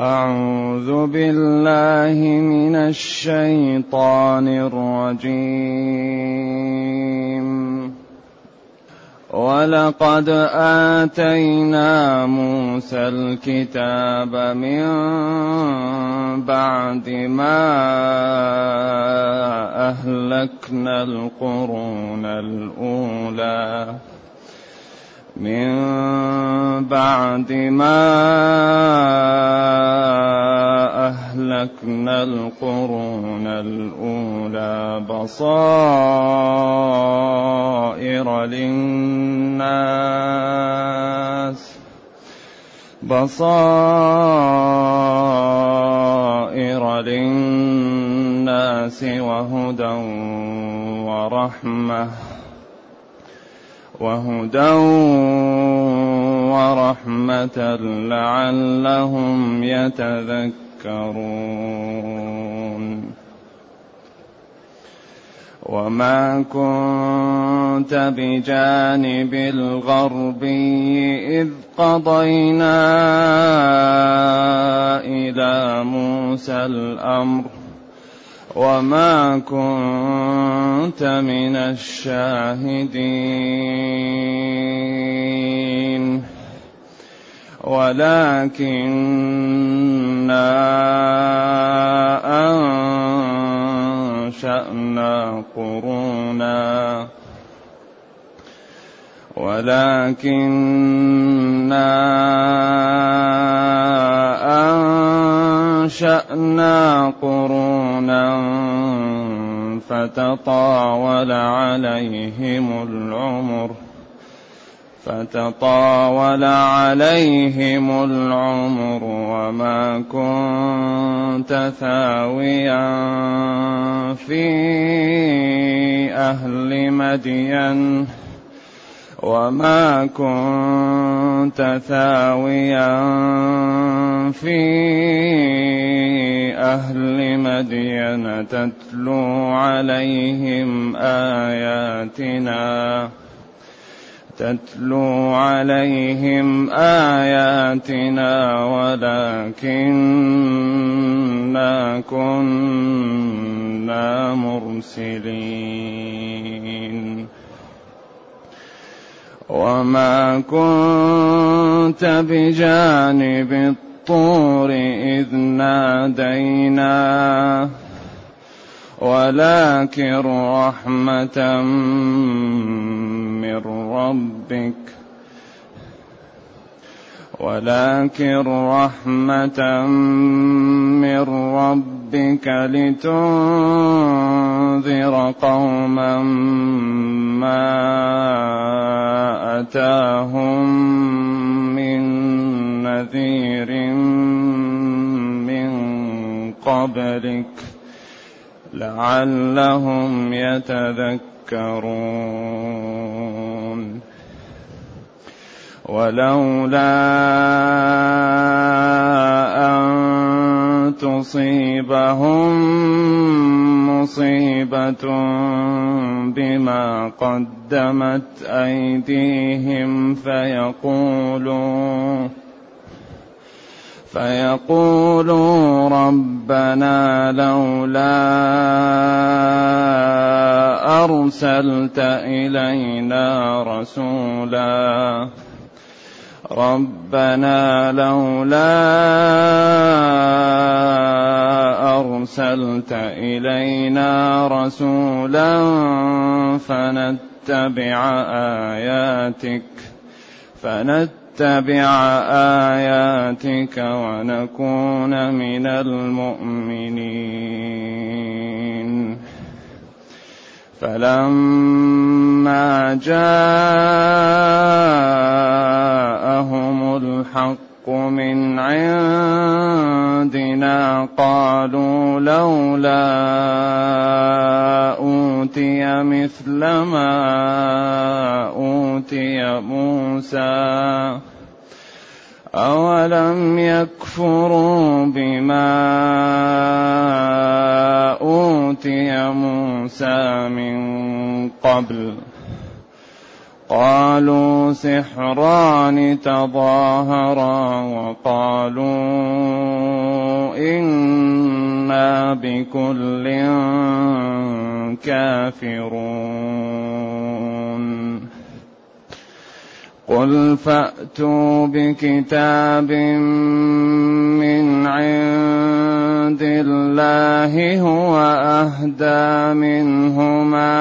أعوذ بالله من الشيطان الرجيم. ولقد آتينا موسى الكتاب من بعد ما أهلكنا القرون الأولى. من بعد ما أهلكنا القرون الأولى بصائر للناس بصائر للناس وهدى ورحمة. وهدى ورحمة لعلهم يتذكرون. وما كنت بجانب الغربي إذ قضينا إلى موسى الأمر. وما كنت من الشاهدين ولكنا أنشأنا قرونا ولكنا أنشأنا قرونا فتطاول عليهم العمر فتطاول عليهم العمر وما كنت ثاويا في أهل مدين وما كنت ثاويا في أهل مدين تتلو عليهم آياتنا تتلو عليهم آياتنا ولكنا كنا مرسلين. وما كنت بجانب الطور إذ نادينا. ولكن رحمة من ربك. ولكن رحمة من ربك. لتنذر قوما ما أتاهم من نذير من قبلك لعلهم يتذكرون. ولولا أن تصيبهم مصيبة بما قدمت أيديهم فيقولوا فيقولوا ربنا لولا أرسلت إلينا رسولا. ربنا لولا أرسلت إلينا رسولا فنتبع آياتك فنتبع آياتك ونكون من المؤمنين. فلما جاءهم الحق من عندنا قالوا لولا أوتي مثل ما أوتي موسى. أولم يكفروا بما أوتي موسى من قبل قالوا سحران تظاهرا وقالوا إنا بكل كافرون. قل فاتوا بكتاب من عند الله هو اهدى منهما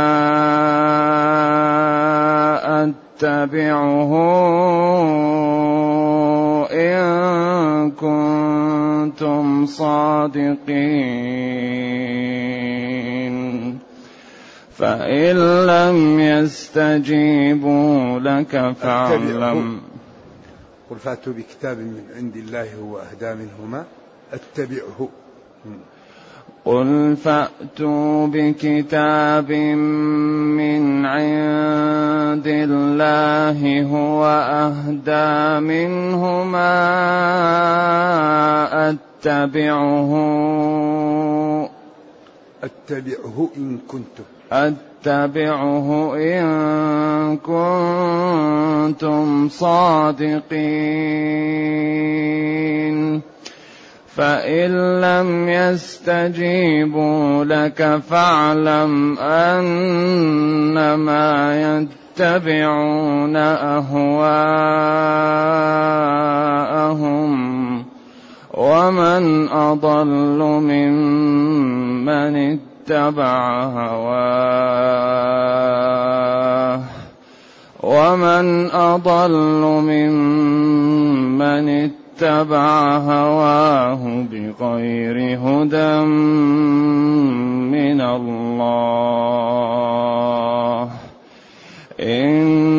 اتبعه ان كنتم صادقين فإن لم يستجيبوا لك فاعلم. قل فاتوا بكتاب من عند الله هو أهدى منهما. أتبعه. قل فأتوا بكتاب من عند الله هو أهدى منهما. أتبعه. أتبعه إن كنتم. أتبعه إن كنتم صادقين. فإن لم يستجيبوا لك فاعلم أنما يتبعون أهواءهم ومن أضل ممن اتبع هواه. ومن أضل ممن اتبع هواه بغير هدى من الله. إن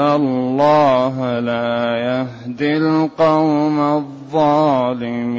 الله لا يهدي القوم الظالمين.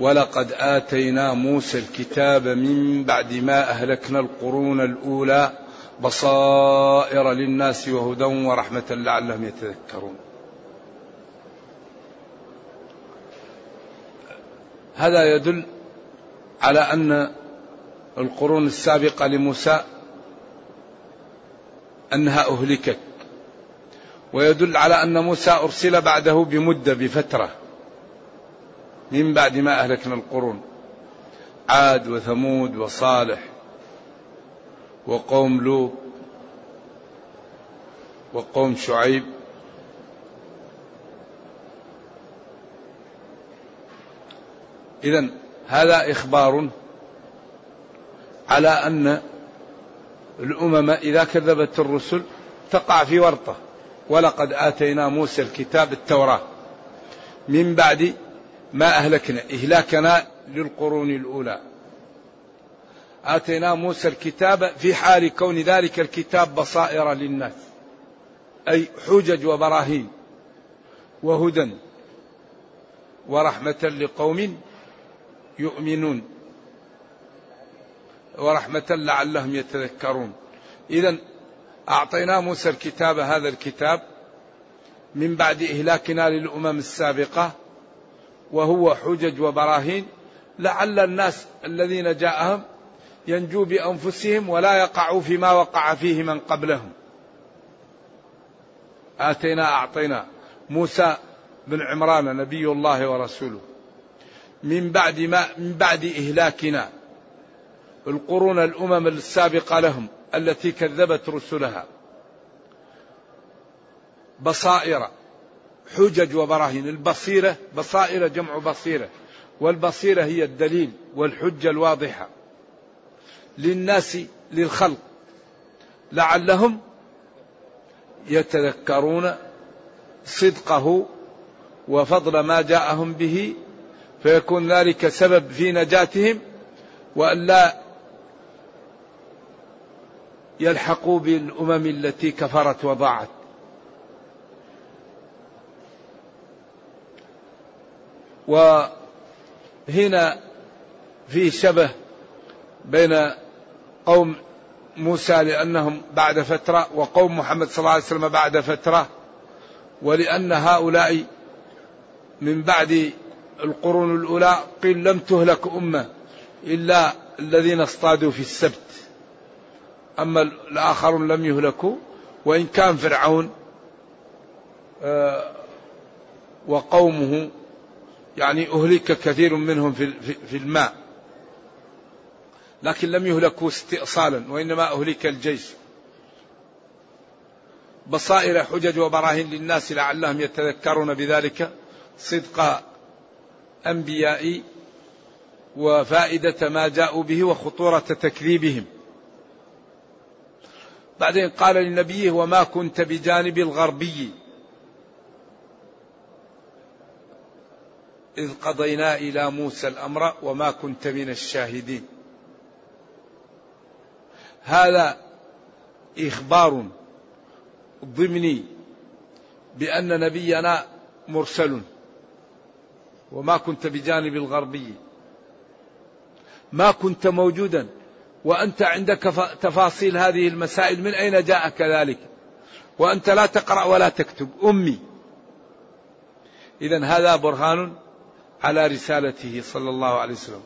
ولقد آتينا موسى الكتاب من بعد ما أهلكنا القرون الأولى بصائر للناس وهدى ورحمة لعلهم يتذكرون. هذا يدل على أن القرون السابقة لموسى أنها أهلكت ويدل على أن موسى أرسل بعده بمدة بفترة. من بعد ما أهلكنا القرون. عاد وثمود وصالح وقوم لوط وقوم شعيب إذا هذا إخبار على أن الأمم إذا كذبت الرسل تقع في ورطة. ولقد آتينا موسى الكتاب التوراة. من بعد ما أهلكنا إهلاكنا للقرون الأولى. آتينا موسى الكتاب في حال كون ذلك الكتاب بصائر للناس أي حجج وبراهين وهدى ورحمة لقوم يؤمنون ورحمة لعلهم يتذكرون. إذا أعطينا موسى الكتاب هذا الكتاب من بعد إهلاكنا للأمم السابقة وهو حجج وبراهين لعل الناس الذين جاءهم ينجوا بأنفسهم ولا يقعوا فيما وقع فيه من قبلهم. آتينا أعطينا موسى بن عمران نبي الله ورسوله. من بعد ما من بعد إهلاكنا القرون الأمم السابقة لهم التي كذبت رسلها. بصائر حجج وبراهين. البصيرة بصائر جمع بصيرة. والبصيرة هي الدليل والحجة الواضحة. للناس للخلق. لعلهم يتذكرون صدقه وفضل ما جاءهم به فيكون ذلك سبب في نجاتهم والا يلحقوا بالأمم التي كفرت وضاعت. وهنا فيه شبه بين قوم موسى لأنهم بعد فترة وقوم محمد صلى الله عليه وسلم بعد فترة ولأن هؤلاء من بعد القرون الأولى قيل لم تهلك أمة إلا الذين اصطادوا في السبت. أما الآخرون لم يهلكوا وإن كان فرعون آه، وقومه يعني أهلك كثير منهم في الماء. لكن لم يهلكوا استئصالا وإنما أهلك الجيش. بصائر حجج وبراهين للناس لعلهم يتذكرون بذلك صدق أنبيائي وفائدة ما جاءوا به وخطورة تكذيبهم. بعدين قال لنبيه وما كنت بجانب الغربي. إذ قضينا إلى موسى الأمر وما كنت من الشاهدين. هذا إخبار ضمني بأن نبينا مرسل وما كنت بجانب الغربي. ما كنت موجودا وأنت عندك تفاصيل هذه المسائل من أين جاءك ذلك وأنت لا تقرأ ولا تكتب. أمي. إذا هذا برهان على رسالته صلى الله عليه وسلم.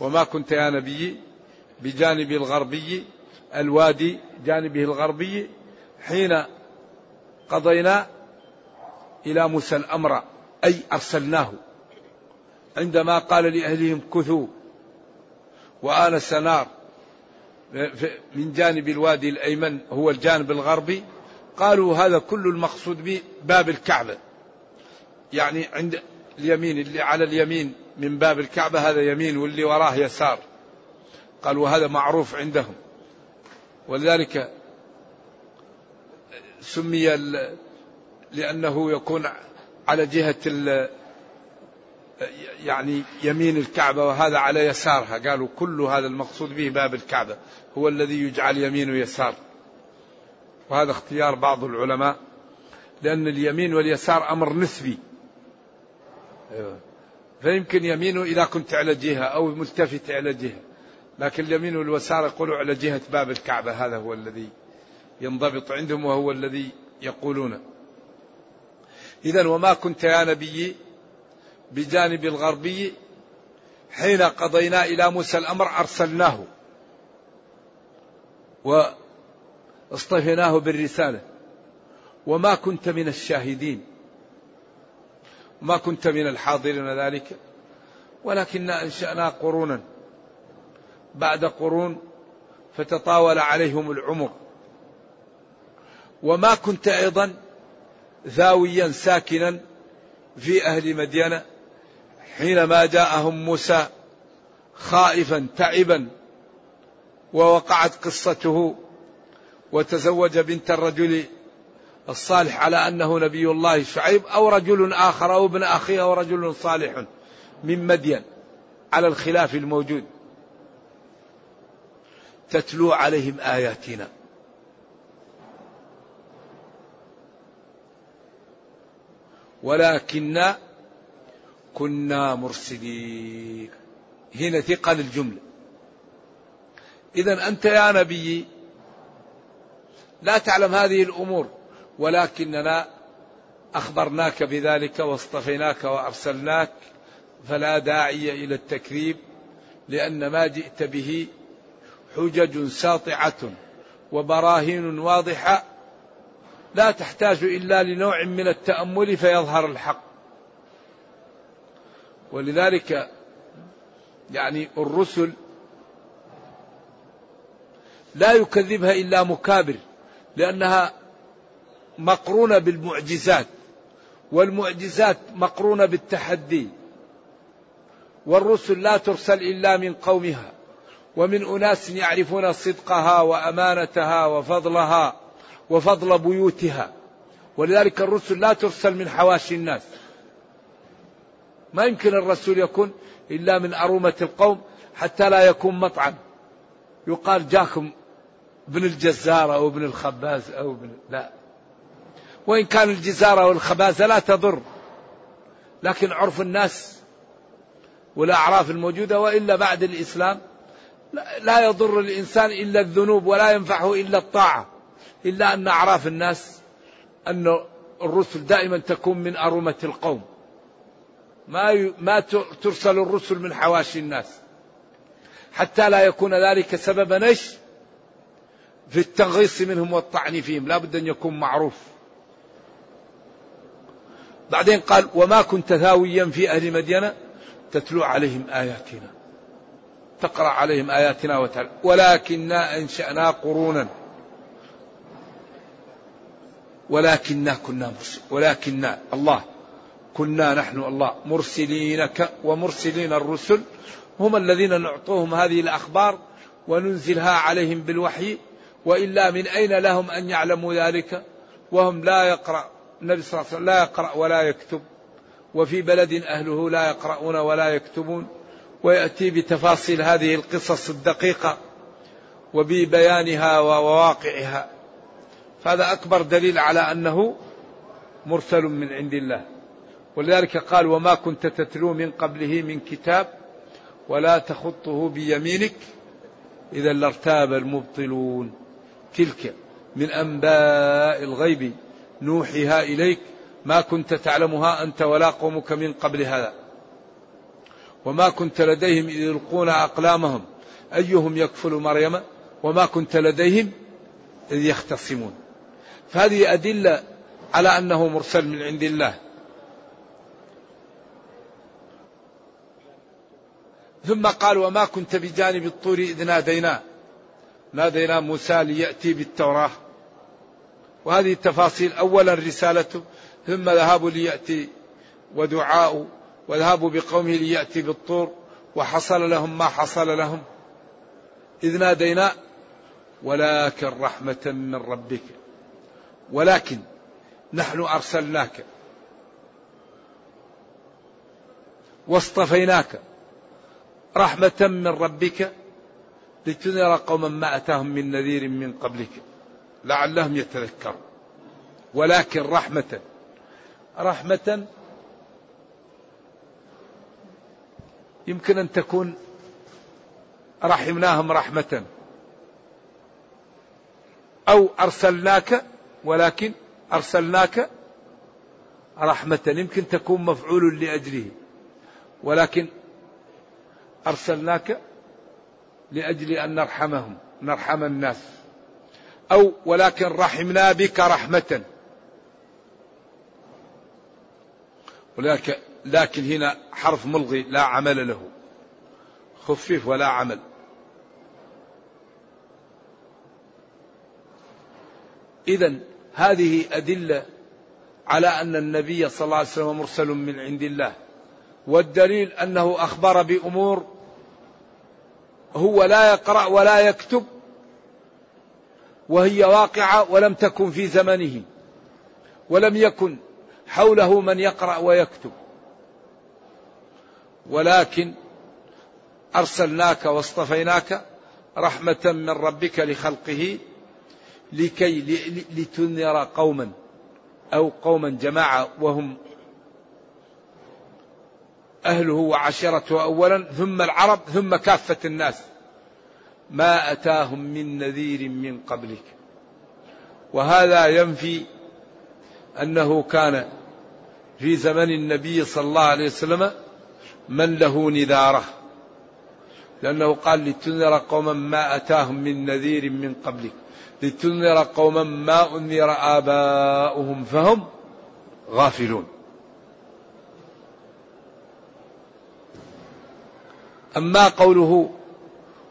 وما كنت يا نبي بجانب الغربي الوادي جانبه الغربي حين قضينا إلى موسى الأمر أي أرسلناه. عندما قال لأهلهم كثوا وآنس نار من جانب الوادي الأيمن هو الجانب الغربي قالوا هذا كل المقصود به باب الكعبة. يعني عند اليمين اللي على اليمين من باب الكعبة هذا يمين واللي وراه يسار. قالوا هذا معروف عندهم. ولذلك سمي لأنه يكون على جهة يعني يمين الكعبة وهذا على يسارها. قالوا كل هذا المقصود به باب الكعبة. هو الذي يجعل يمين ويسار. وهذا اختيار بعض العلماء لأن اليمين واليسار أمر نسبي. فيمكن يمينه إذا كنت على جهة أو ملتفت على جهة. لكن اليمين واليسار يقولوا على جهة باب الكعبة. هذا هو الذي ينضبط عندهم وهو الذي يقولون. إذا وما كنت يا نبي بجانب الغربي حين قضينا إلى موسى الأمر أرسلناه واصطفيناه بالرسالة. وما كنت من الشاهدين. ما كنت من الحاضرين ذلك ولكن أنشأنا قرونا. بعد قرون فتطاول عليهم العمر. وما كنت أيضا ذاويا ساكنا في أهل مدينة حينما جاءهم موسى خائفا تعبا ووقعت قصته وتزوج بنت الرجل الصالح على أنه نبي الله شعيب أو رجل آخر أو ابن أخيه أو رجل صالح من مدين على الخلاف الموجود. تتلو عليهم آياتنا. ولكن كنا مرسلين. هنا ثقل الجمله اذا أنت يا نبي لا تعلم هذه الأمور. ولكننا أخبرناك بذلك واصطفيناك وأرسلناك فلا داعي إلى التكذيب لأن ما جئت به حجج ساطعة وبراهين واضحة لا تحتاج إلا لنوع من التأمل فيظهر الحق. ولذلك يعني الرسل لا يكذبها إلا مكابر لأنها مقرونه بالمعجزات والمعجزات مقرونه بالتحدي. والرسل لا ترسل إلا من قومها ومن أناس يعرفون صدقها وأمانتها وفضلها وفضل بيوتها. ولذلك الرسل لا ترسل من حواشي الناس. ما يمكن الرسول يكون إلا من أرومة القوم حتى لا يكون مطعم. يقال جاكم ابن الجزار أو ابن الخباز أو ابن لا. وإن كان الجزارة والخبازة لا تضر. لكن عرف الناس والأعراف الموجودة وإلا بعد الإسلام لا يضر الإنسان إلا الذنوب ولا ينفعه إلا الطاعة. إلا أن أعراف الناس أن الرسل دائما تكون من أرمة القوم. ما ما ترسل الرسل من حواشي الناس. حتى لا يكون ذلك سببا؟ في التنغيص منهم والطعن فيهم. لا بد أن يكون معروف. بعدين قال وما كنت ثاويا في أهل مدينة؟ تتلو عليهم آياتنا. تقرأ عليهم آياتنا وتعالى ولكننا أنشأنا قرونا. ولكننا كنا مرسل ولكننا الله. كنا نحن الله. مرسلينك ومرسلين الرسل. هم الذين نعطوهم هذه الأخبار وننزلها عليهم بالوحي. وإلا من أين لهم أن يعلموا ذلك؟ وهم لا يقرأ النبي صلى الله عليه وسلم لا يقرأ ولا يكتب وفي بلد أهله لا يقرؤون ولا يكتبون ويأتي بتفاصيل هذه القصص الدقيقة وببيانها وواقعها. فهذا أكبر دليل على أنه مرسل من عند الله. ولذلك قال وما كنت تتلو من قبله من كتاب ولا تخطه بيمينك إذا لارتاب المبطلون. تلك من أنباء الغيب. نوحيها إليك ما كنت تعلمها أنت ولا قومك من قبل هذا. وما كنت لديهم إذ يلقون أقلامهم. أيهم يكفل مريم؟ وما كنت لديهم إذ يختصمون. فهذه أدلة على أنه مرسل من عند الله. ثم قال وما كنت بجانب الطور إذ نادينا. نادينا موسى ليأتي بالتوراة. وهذه التفاصيل أولا رسالته ثم ذهاب ليأتي ودعاء وذهاب بقومه ليأتي بالطور وحصل لهم ما حصل لهم. إذ نادينا ولكن رحمة من ربك ولكن نحن أرسلناك واصطفيناك رحمة من ربك لتنذر قوما ما أتاهم من نذير من قبلك. لعلهم يتذكرون. ولكن رحمة رحمة يمكن أن تكون رحمناهم رحمة. أو أرسلناك ولكن أرسلناك رحمة. يمكن تكون مفعول لأجله ولكن أرسلناك لأجل أن نرحمهم نرحم الناس. أو ولكن رحمنا بك رحمة. ولكن لكن هنا حرف ملغي لا عمل له. خفف ولا عمل. إذا هذه أدلة على أن النبي صلى الله عليه وسلم مرسل من عند الله. والدليل أنه أخبر بأمور هو لا يقرأ ولا يكتب وهي واقعة ولم تكن في زمنه ولم يكن حوله من يقرأ ويكتب. ولكن أرسلناك واصطفيناك رحمة من ربك لخلقه لكي لتنذر قوما أو قوما جماعة وهم أهله وعشيرته أولا ثم العرب ثم كافة الناس. ما أتاهم من نذير من قبلك. وهذا ينفي أنه كان في زمن النبي صلى الله عليه وسلم من له نذارة. لأنه قال لتنذر قوما ما أتاهم من نذير من قبلك. لتنذر قوما ما أنذر آباؤهم فهم غافلون. أما قوله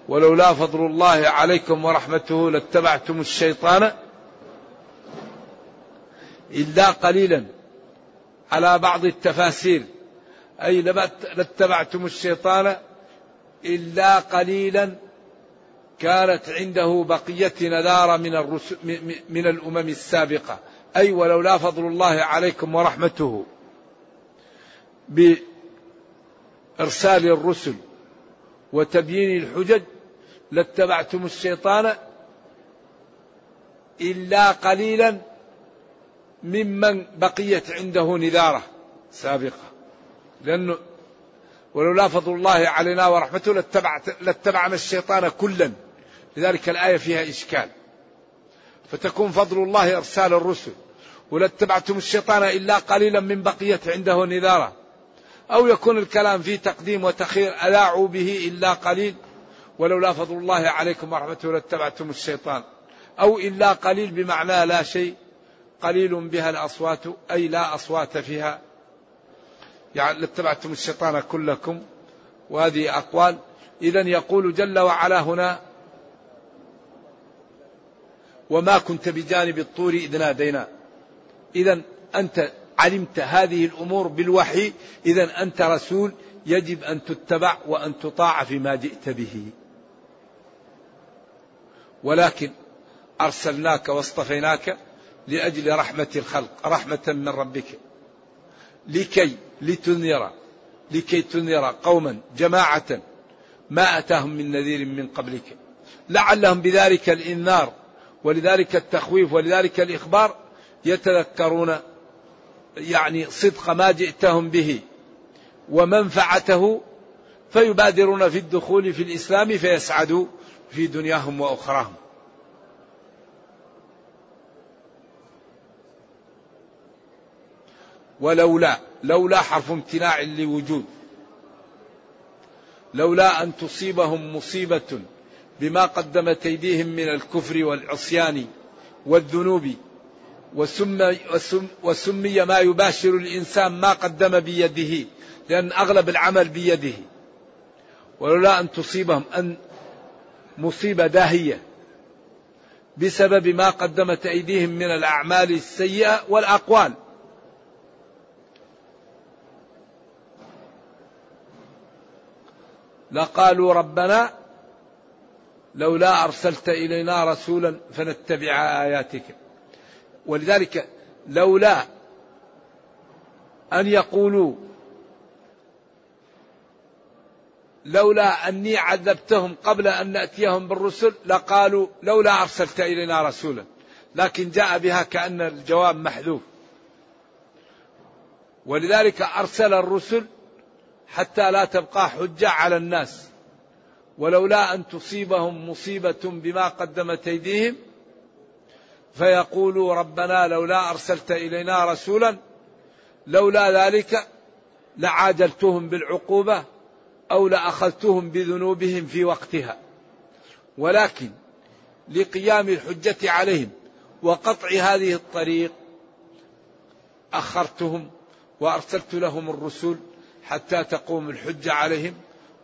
ولولا فضل الله عليكم ورحمته لاتبعتم الشيطان إلا قليلا على بعض التفاسير. أي لاتبعتم الشيطان إلا قليلا كانت عنده بقية نذارة من, الرسل من الأمم السابقة. أي ولولا فضل الله عليكم ورحمته بإرسال الرسل وتبيين الحجج لاتبعتم الشيطان إلا قليلا ممن بقيت عنده نذارة سابقة. لأنه ولولا فضل الله علينا ورحمته لاتبعت لاتبعنا الشيطان كلا. لذلك الآية فيها إشكال. فتكون فضل الله إرسال الرسل. ولاتبعتم الشيطان إلا قليلا من بقية عنده نذارا أو يكون الكلام فيه تقديم وتخير ألاعوا به إلا قليل. ولولا فضل الله عليكم ورحمته لاتبعتم الشيطان. أو إلا قليل بمعنى لا شيء قليل بها الأصوات أي لا أصوات فيها. يعني لاتبعتم الشيطان كلكم وهذه أقوال. إذا يقول جل وعلا هنا وما كنت بجانب الطور إذ نادينا. إذا أنت علمت هذه الأمور بالوحي إذا أنت رسول يجب أن تتبع وأن تطاع فيما جئت به. ولكن أرسلناك واصطفيناك لأجل رحمة الخلق رحمة من ربك. لكي لتنذر لكي تنذر قوما جماعة ما أتاهم من نذير من قبلك. لعلهم بذلك الإنذار ولذلك التخويف ولذلك الإخبار يتذكرون يعني صدق ما جئتهم به ومنفعته فيبادرون في الدخول في الإسلام فيسعدوا في دنياهم وأخراهم. ولولا لولا حرف امتناع لوجود. لولا أن تصيبهم مصيبة بما قدمت أيديهم من الكفر والعصيان والذنوب. وسمي, وسمي ما يباشر الإنسان ما قدم بيده لأن أغلب العمل بيده. ولولا أن تصيبهم أن مصيبة داهية بسبب ما قدمت أيديهم من الأعمال السيئة والأقوال. لقالوا ربنا لولا أرسلت إلينا رسولا فنتبع آياتك. ولذلك لولا أن يقولوا لولا أني عذبتهم قبل أن نأتيهم بالرسل لقالوا لولا أرسلت إلينا رسولا. لكن جاء بها كأن الجواب محذوف. ولذلك أرسل الرسل حتى لا تبقى حجة على الناس. ولولا أن تصيبهم مصيبة بما قدمت أيديهم فيقولوا ربنا لولا أرسلت إلينا رسولا لولا ذلك لعاجلتهم بالعقوبة أو لأخذتهم بذنوبهم في وقتها. ولكن لقيام الحجة عليهم وقطع هذه الطريق أخرتهم وأرسلت لهم الرسل حتى تقوم الحجة عليهم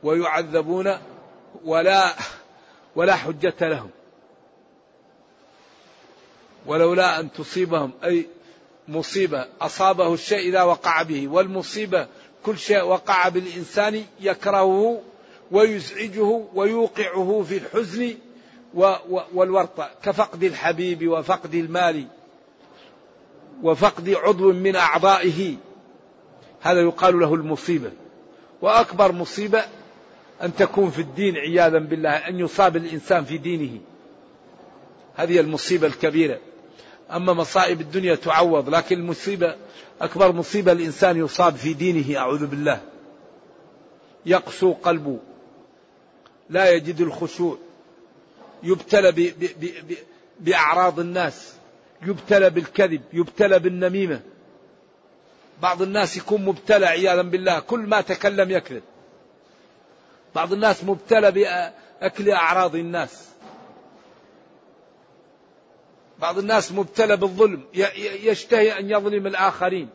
ويعذبون ولا ولا حجة لهم. ولولا أن تصيبهم أي مصيبة أصابه الشيء إذا وقع به والمصيبة كل شيء وقع بالإنسان يكرهه ويزعجه ويوقعه في الحزن والورطة. كفقد الحبيب وفقد المال وفقد عضو من أعضائه. هذا يقال له المصيبة. وأكبر مصيبة أن تكون في الدين عياذا بالله أن يصاب الإنسان في دينه. هذه المصيبة الكبيرة. أما مصائب الدنيا تعوض لكن المصيبة أكبر مصيبة الإنسان يصاب في دينه أعوذ بالله. يقسو قلبه. لا يجد الخشوع. يبتلى بأعراض الناس. يبتلى بالكذب يبتلى بالنميمة. بعض الناس يكون مبتلى عياذا بالله. كل ما تكلم يكذب. بعض الناس مبتلى بأكل أعراض الناس. بعض الناس مبتلى بالظلم يشتهي أن يظلم الآخرين.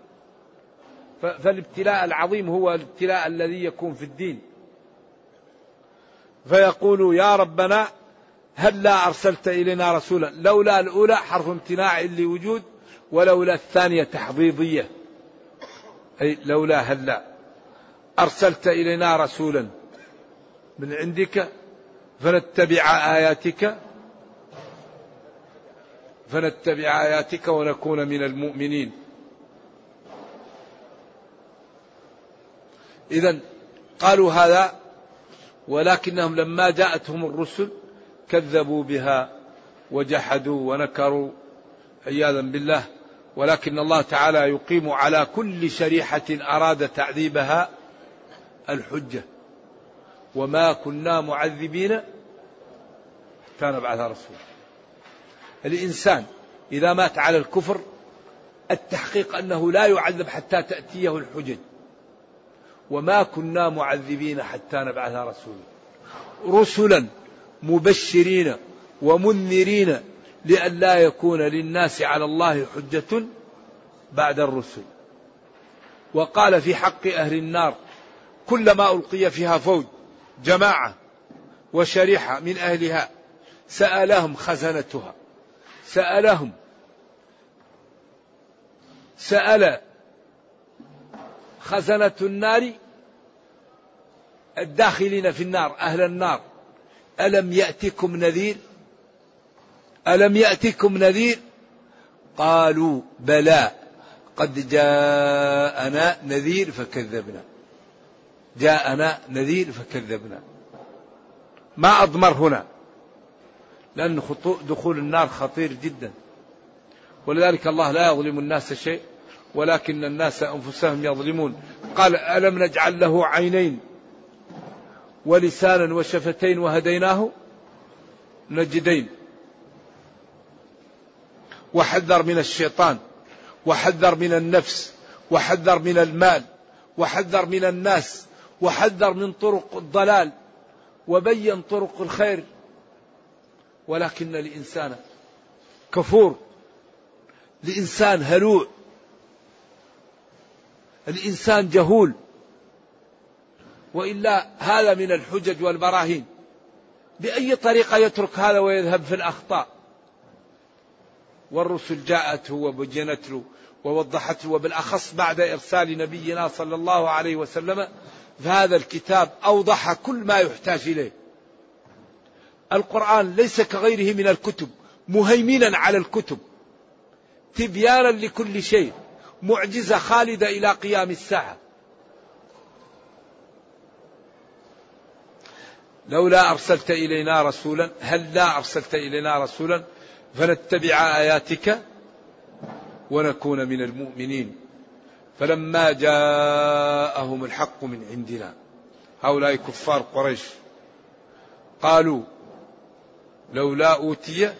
فالابتلاء العظيم هو الابتلاء الذي يكون في الدين. فيقول يا ربنا هل لا أرسلت إلينا رسولا؟ لولا الأولى حرف امتناع لوجود ولولا الثانية تحضيضية. أي لولا هلا أرسلت إلينا رسولا من عندك فنتبع آياتك. فنتبع آياتك ونكون من المؤمنين. إذا قالوا هذا ولكنهم لما جاءتهم الرسل كذبوا بها وجحدوا ونكروا عياذا بالله. ولكن الله تعالى يقيم على كل شريحة أراد تعذيبها الحجة. وما كنا معذبين. حتى نبعث رسولا. الإنسان إذا مات على الكفر التحقيق أنه لا يعذب حتى تأتيه الحجج. وما كنا معذبين حتى نبعث رسولا. رسلا مبشرين ومنذرين لئلا يكون للناس على الله حجة بعد الرسل. وقال في حق أهل النار كلما ألقي فيها فوج جماعة وشريحة من أهلها سألهم خزنتها. سألهم. سأل خزنة النار الداخلين في النار أهل النار. ألم يأتكم نذير؟ ألم يأتكم نذير؟ قالوا بلى. قد جاءنا نذير فكذبنا. جاءنا نذير فكذبنا. ما أضمر هنا؟ لأن دخول النار خطير جدا. ولذلك الله لا يظلم الناس شيء ولكن الناس أنفسهم يظلمون. قال ألم نجعل له عينين ولسانا وشفتين وهديناه؟ نجدين. وحذر من الشيطان وحذر من النفس وحذر من المال وحذر من الناس وحذر من طرق الضلال وبين طرق الخير. ولكن الإنسان كفور. الإنسان هلوع. الإنسان جهول. وإلا هذا من الحجج والبراهين. بأي طريقة يترك هذا ويذهب في الأخطاء؟ والرسل جاءته وبينت له ووضحت له وبالأخص بعد إرسال نبينا صلى الله عليه وسلم فهذا الكتاب أوضح كل ما يحتاج إليه. القرآن ليس كغيره من الكتب مهيمنا على الكتب تبيانا لكل شيء معجزة خالدة إلى قيام الساعة. لولا أرسلت إلينا رسولا هل لا أرسلت إلينا رسولا فنتبع آياتك ونكون من المؤمنين فلما جاءهم الحق من عندنا هؤلاء كفار قريش قالوا لولا أوتي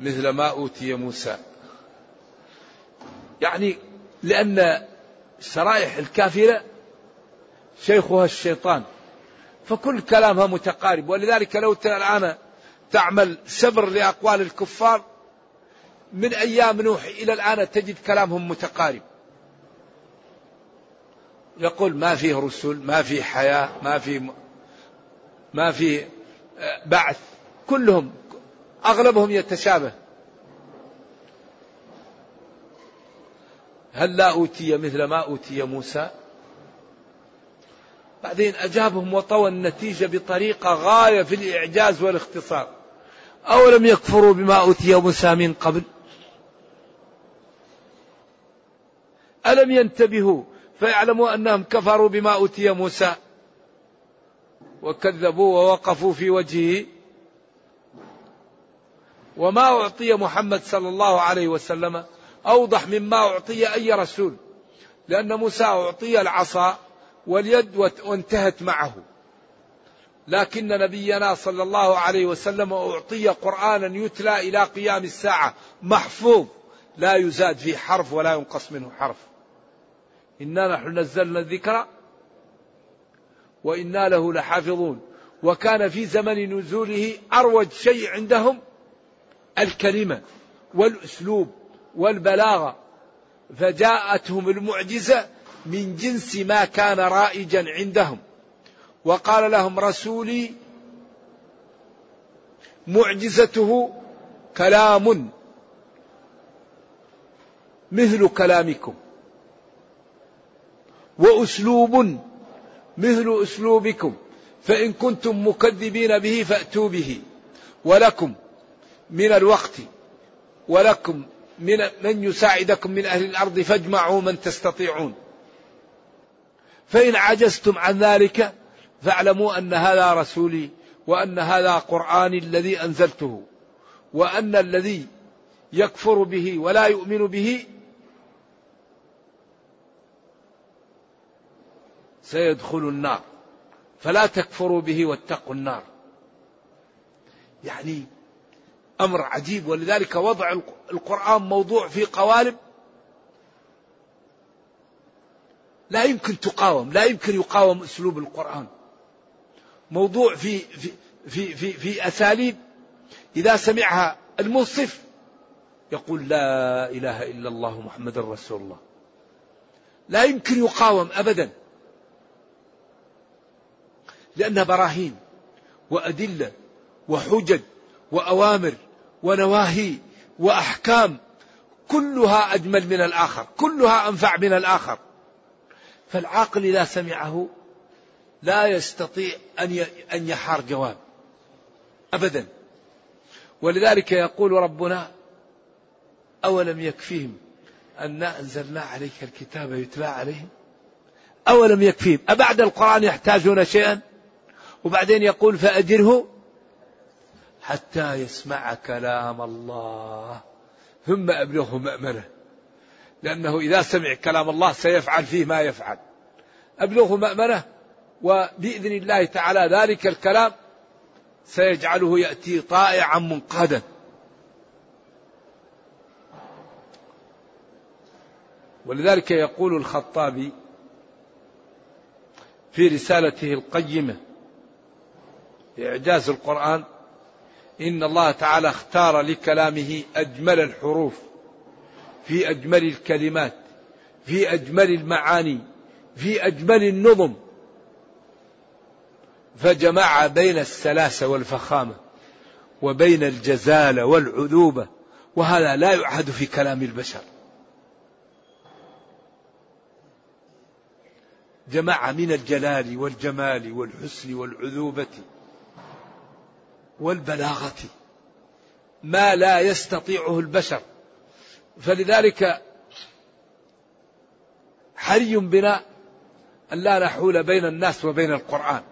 مثل ما أوتي موسى. يعني لأن شرائح الكافرة شيخها الشيطان فكل كلامها متقارب. ولذلك لو الآن تعمل سبر لأقوال الكفار من أيام نوح إلى الآن تجد كلامهم متقارب. يقول ما فيه رسل ما فيه حياة ما في ما في آه، بعث. كلهم أغلبهم يتشابه. هل لا أوتي مثل ما أوتي موسى؟ بعدين أجابهم وطوى النتيجة بطريقة غاية في الإعجاز والاختصار. أولم يكفروا بما أوتي موسى من قبل؟ ألم ينتبهوا؟ فيعلموا أنهم كفروا بما أوتي موسى. وكذبوا ووقفوا في وجهه. وما أعطي محمد صلى الله عليه وسلم أوضح مما أعطي أي رسول لأن موسى أعطي العصا واليد وانتهت معه. لكن نبينا صلى الله عليه وسلم أعطي قرآنا يتلى إلى قيام الساعة محفوظ لا يزاد فيه حرف ولا ينقص منه حرف. إنا نحن نزلنا الذكر وإنا له لحافظون. وكان في زمن نزوله أروج شيء عندهم الكلمة والأسلوب والبلاغة. فجاءتهم المعجزة من جنس ما كان رائجا عندهم. وقال لهم رسولي معجزته كلام مثل كلامكم. وأسلوب مثل أسلوبكم فإن كنتم مكذبين به فأتوا به. ولكم من الوقت ولكم من من يساعدكم من أهل الأرض فاجمعوا من تستطيعون. فإن عجزتم عن ذلك فاعلموا أن هذا رسولي وأن هذا قرآني الذي أنزلته وأن الذي يكفر به ولا يؤمن به سيدخل النار. فلا تكفروا به واتقوا النار. يعني أمر عجيب ولذلك وضع القرآن موضوع في قوالب لا يمكن تقاوم لا يمكن يقاوم أسلوب القرآن. موضوع في في في في, في أساليب. إذا سمعها المنصف يقول لا إله إلا الله محمد رسول الله. لا يمكن يقاوم ابدا. لأنها براهين وأدلة وحجج وأوامر ونواهي وأحكام كلها أجمل من الآخر كلها أنفع من الآخر. فالعاقل إذا سمعه لا يستطيع أن يحار جواب ابدا. ولذلك يقول ربنا أولم يكفيهم انا أنزلنا عليك الكتاب يتلى عليهم؟ أولم يكفيهم؟ أبعد القرآن يحتاجون شيئا؟ وبعدين يقول فأجره حتى يسمع كلام الله ثم أبلغه مأمنة لأنه إذا سمع كلام الله سيفعل فيه ما يفعل. أبلغه مأمنة وبإذن الله تعالى ذلك الكلام سيجعله يأتي طائعا منقادا. ولذلك يقول الخطابي في رسالته القيمة إعجاز القرآن إن الله تعالى اختار لكلامه أجمل الحروف في أجمل الكلمات في أجمل المعاني في أجمل النظم. فجمع بين السلاسة والفخامة وبين الجزالة والعذوبة وهذا لا يعهد في كلام البشر. جمع من الجلال والجمال والحسن والعذوبة. والبلاغة. ما لا يستطيعه البشر. فلذلك حري بنا أن لا نحول بين الناس وبين القرآن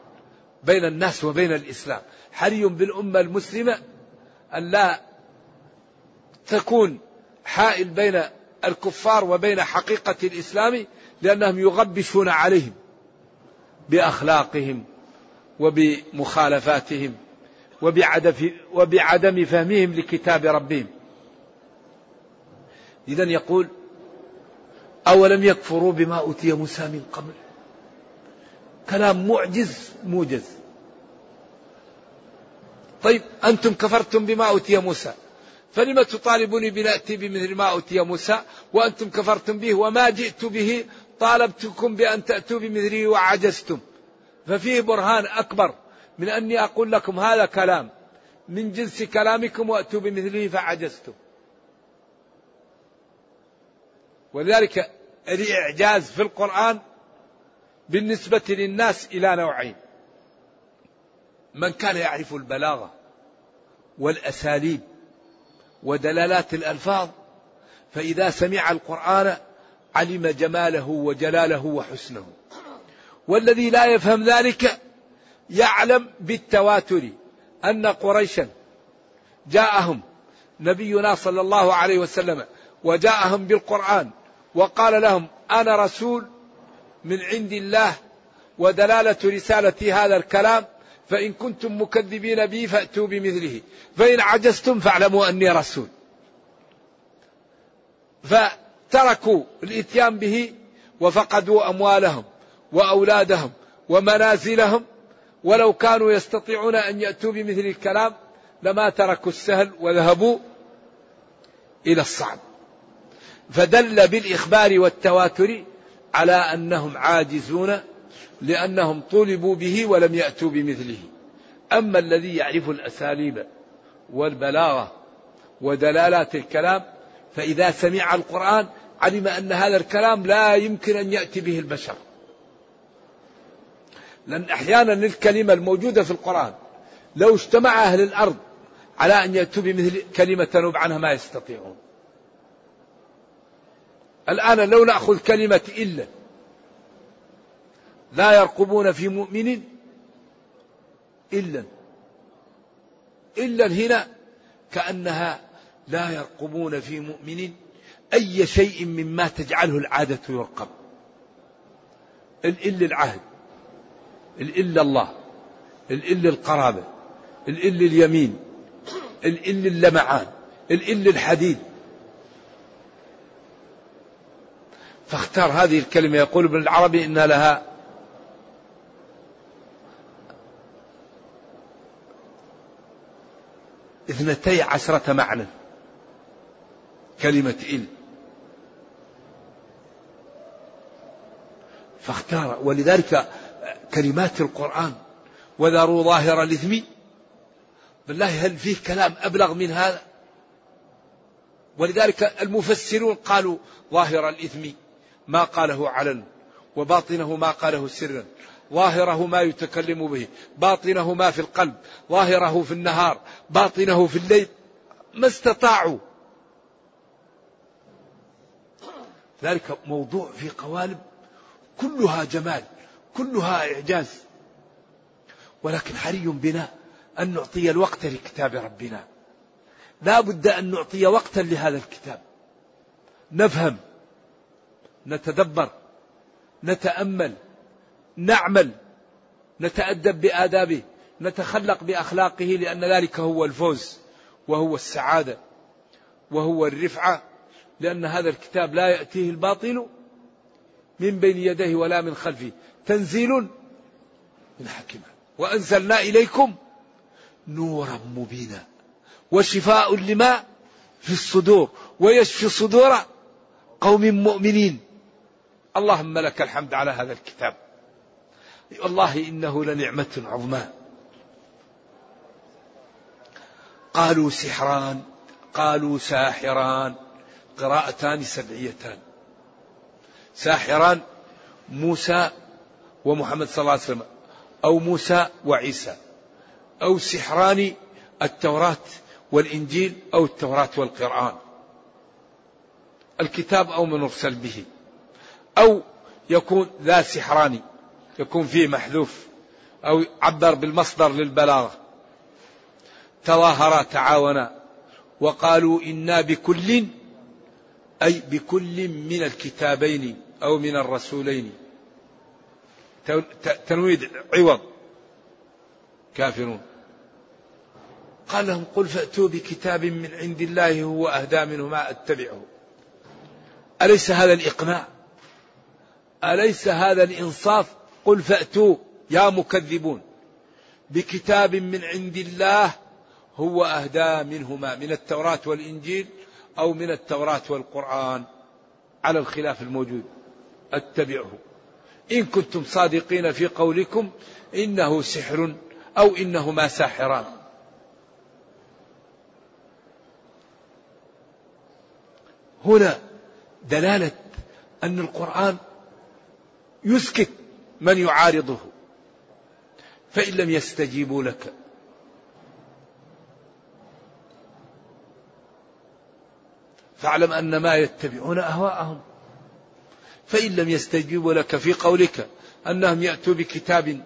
بين الناس وبين الإسلام. حري بالأمة المسلمة أن لا تكون حائل بين الكفار وبين حقيقة الإسلام لأنهم يغبشون عليهم بأخلاقهم وبمخالفاتهم. وبعدم فهمهم لكتاب ربهم. إذا يقول أولم يكفروا بما أوتي موسى من قبل؟ كلام معجز موجز. طيب أنتم كفرتم بما أوتي موسى فلم تطالبوني بنأتي بمثل ما أوتي موسى؟ وأنتم كفرتم به وما جئت به طالبتكم بأن تأتوا بمثله وعجزتم. ففيه برهان أكبر. من أني أقول لكم هذا كلام. من جنس كلامكم وأتوا بمثله فعجزتم. ولذلك الإعجاز في القرآن بالنسبة للناس إلى نوعين. من كان يعرف البلاغة والأساليب ودلالات الألفاظ فإذا سمع القرآن علم جماله وجلاله وحسنه. والذي لا يفهم ذلك يعلم بالتواتر أن قريشا جاءهم نبينا صلى الله عليه وسلم وجاءهم بالقرآن وقال لهم أنا رسول من عند الله ودلالة رسالة هذا الكلام فإن كنتم مكذبين بي فأتوا بمثله فإن عجزتم فاعلموا أني رسول. فتركوا الإتيان به وفقدوا أموالهم وأولادهم ومنازلهم ولو كانوا يستطيعون أن يأتوا بمثل الكلام لما تركوا السهل وذهبوا إلى الصعب. فدل بالإخبار والتواتر على أنهم عاجزون لأنهم طلبوا به ولم يأتوا بمثله. أما الذي يعرف الأساليب والبلاغة ودلالات الكلام فإذا سمع القرآن علم أن هذا الكلام لا يمكن أن يأتي به البشر. لأن أحيانا الكلمة الموجودة في القرآن لو اجتمع أهل الأرض على أن يأتوا بمثل كلمة تنوب عنها ما يستطيعون. الآن لو نأخذ كلمة إلا لا يرقبون في مؤمن إلا إلا هنا كأنها لا يرقبون في مؤمن أي شيء مما تجعله العادة يرقب. الإل العهد. الإل الله الإل القرابة الإل اليمين الإل اللمعان الإل الحديد. فاختار هذه الكلمة يقول ابن العربي إن لها اثنتي عشرة معنى كلمة إل. فاختار ولذلك كلمات القرآن وذروا ظاهر الإثم. بالله هل فيه كلام أبلغ من هذا؟ ولذلك المفسرون قالوا ظاهر الإثم ما قاله علن وباطنه ما قاله سرا. ظاهره ما يتكلم به باطنه ما في القلب ظاهره في النهار باطنه في الليل. ما استطاعوا. ذلك موضوع في قوالب كلها جمال. كلها إعجاز. ولكن حري بنا أن نعطي الوقت لكتاب ربنا. لا بد أن نعطي وقتا لهذا الكتاب. نفهم نتدبر نتأمل نعمل نتأدب بآدابه نتخلق بأخلاقه لأن ذلك هو الفوز وهو السعادة وهو الرفعة. لأن هذا الكتاب لا يأتيه الباطل من بين يديه ولا من خلفه. تنزيل من حكمة. وأنزلنا إليكم نورا مبينا وشفاء لما في الصدور ويشفي صدور قوم مؤمنين. اللهم لك الحمد على هذا الكتاب. والله إنه لنعمة عظمى. قالوا سحران قالوا ساحران قراءتان سبعيتان. ساحران موسى ومحمد صلى الله عليه وسلم أو موسى وعيسى أو سحران التوراة والإنجيل أو التوراة والقرآن. الكتاب أو من أرسل به. أو يكون ذا سحران يكون فيه محذوف أو عبر بالمصدر للبلاغة تظاهرا تعاونا. وقالوا إنا بكل أي بكل من الكتابين أو من الرسولين. تنويد عوض. كافرون. قال لهم قل فأتوا بكتاب من عند الله هو أهدى منه ما أتبعه. أليس هذا الإقناع؟ أليس هذا الإنصاف؟ قل فأتوا يا مكذبون. بكتاب من عند الله هو أهدى منهما من التوراة والإنجيل أو من التوراة والقرآن. على الخلاف الموجود. أتبعه. إن كنتم صادقين في قولكم إنه سحر أو إنهما ساحران. هنا دلالة أن القرآن يسكت من يعارضه فإن لم يستجيبوا لك. فاعلم أن ما يتبعون أهواءهم. فإن لم يستجيبوا لك في قولك أنهم يأتوا بكتاب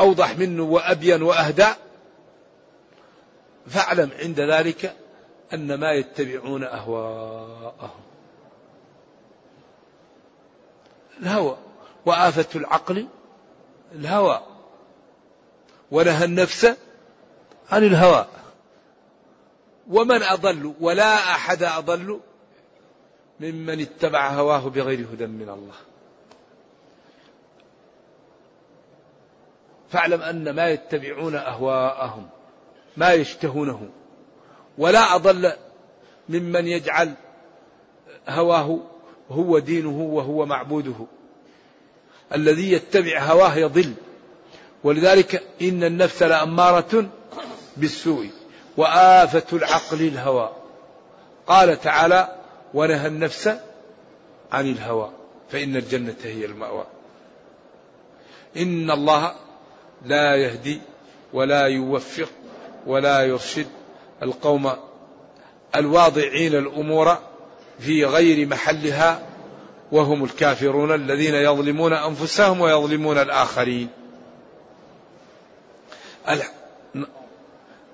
أوضح منه وأبين وأهدى فاعلم عند ذلك أن ما يتبعون أهواءهم. الهوى وآفة العقل الهوى ونهى النفس عن الهوى. ومن أضل ولا أحد أضل ممن اتبع هواه بغير هدى من الله. فاعلم أن ما يتبعون أهواءهم ما يشتهونه ولا أضل ممن يجعل هواه هو دينه وهو معبوده. الذي يتبع هواه يضل. ولذلك إن النفس لأمارة بالسوء وآفة العقل الهوى. قال تعالى ونهى النفس عن الهوى فإن الجنة هي المأوى. إن الله لا يهدي ولا يوفق ولا يرشد القوم الواضعين الأمور في غير محلها وهم الكافرون الذين يظلمون أنفسهم ويظلمون الآخرين.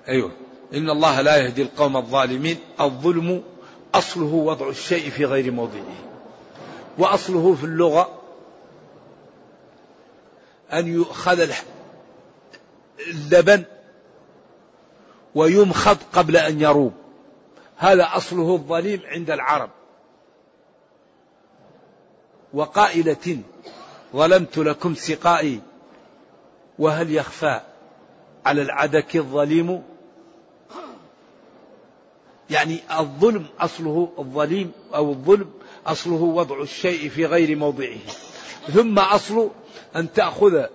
أيوه. إن الله لا يهدي القوم الظالمين الظلم أصله وضع الشيء في غير موضعه. وأصله في اللغة أن يؤخذ اللبن ويمخض قبل أن يروب. هذا أصله الظليم عند العرب. وقائلة ظلمت لكم سقائي وهل يخفى على العدك الظليم يعني الظلم أصله الظليم أو الظلم أصله وضع الشيء في غير موضعه. ثم أصل أن تأخذ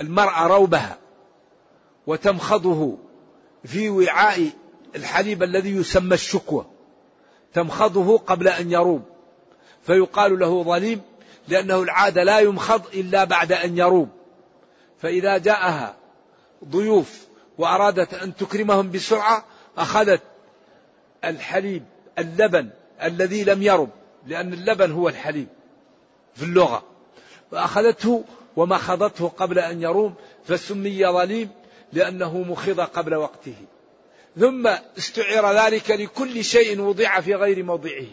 المرأة روبها وتمخضه في وعاء الحليب الذي يسمى الشكوى. تمخضه قبل أن يروب. فيقال له ظليم لأنه العادة لا يمخض إلا بعد أن يروب. فإذا جاءها ضيوف وأرادت أن تكرمهم بسرعة أخذت الحليب اللبن الذي لم يرب لأن اللبن هو الحليب في اللغة. فأخذته ومخضته قبل أن يروم فسمي ظليم لأنه مخض قبل وقته. ثم استعير ذلك لكل شيء وضع في غير موضعه.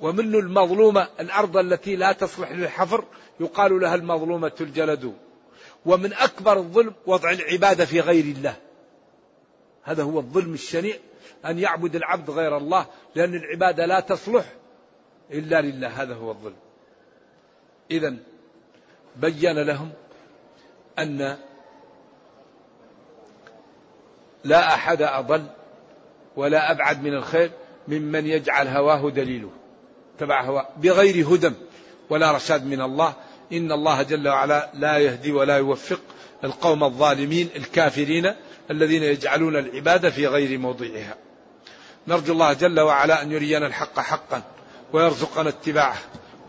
ومن المظلومة الأرض التي لا تصلح للحفر يقال لها المظلومة الجلد. ومن أكبر الظلم وضع العبادة في غير الله. هذا هو الظلم الشنيع أن يعبد العبد غير الله لأن العبادة لا تصلح إلا لله. هذا هو الظلم. إذا بين لهم أن لا أحد أضل ولا أبعد من الخير ممن يجعل هواه دليله. تبع هواه بغير هدى ولا رشاد من الله إن الله جل وعلا لا يهدي ولا يوفق القوم الظالمين الكافرين الذين يجعلون العبادة في غير موضعها. نرجو الله جل وعلا أن يرينا الحق حقا ويرزقنا اتباعه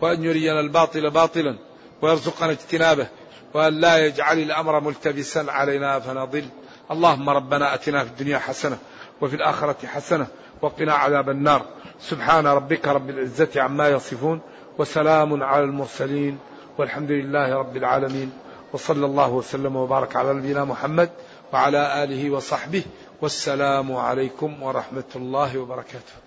وأن يرينا الباطل باطلا ويرزقنا اجتنابه وأن لا يجعل الأمر ملتبسا علينا فنضل. اللهم ربنا أتنا في الدنيا حسنة وفي الآخرة حسنة وقنا عذاب النار. سبحان ربك رب العزة عما يصفون وسلام على المرسلين. والحمد لله رب العالمين وصلى الله وسلم وبارك على نبينا محمد وعلى آله وصحبه والسلام عليكم ورحمة الله وبركاته.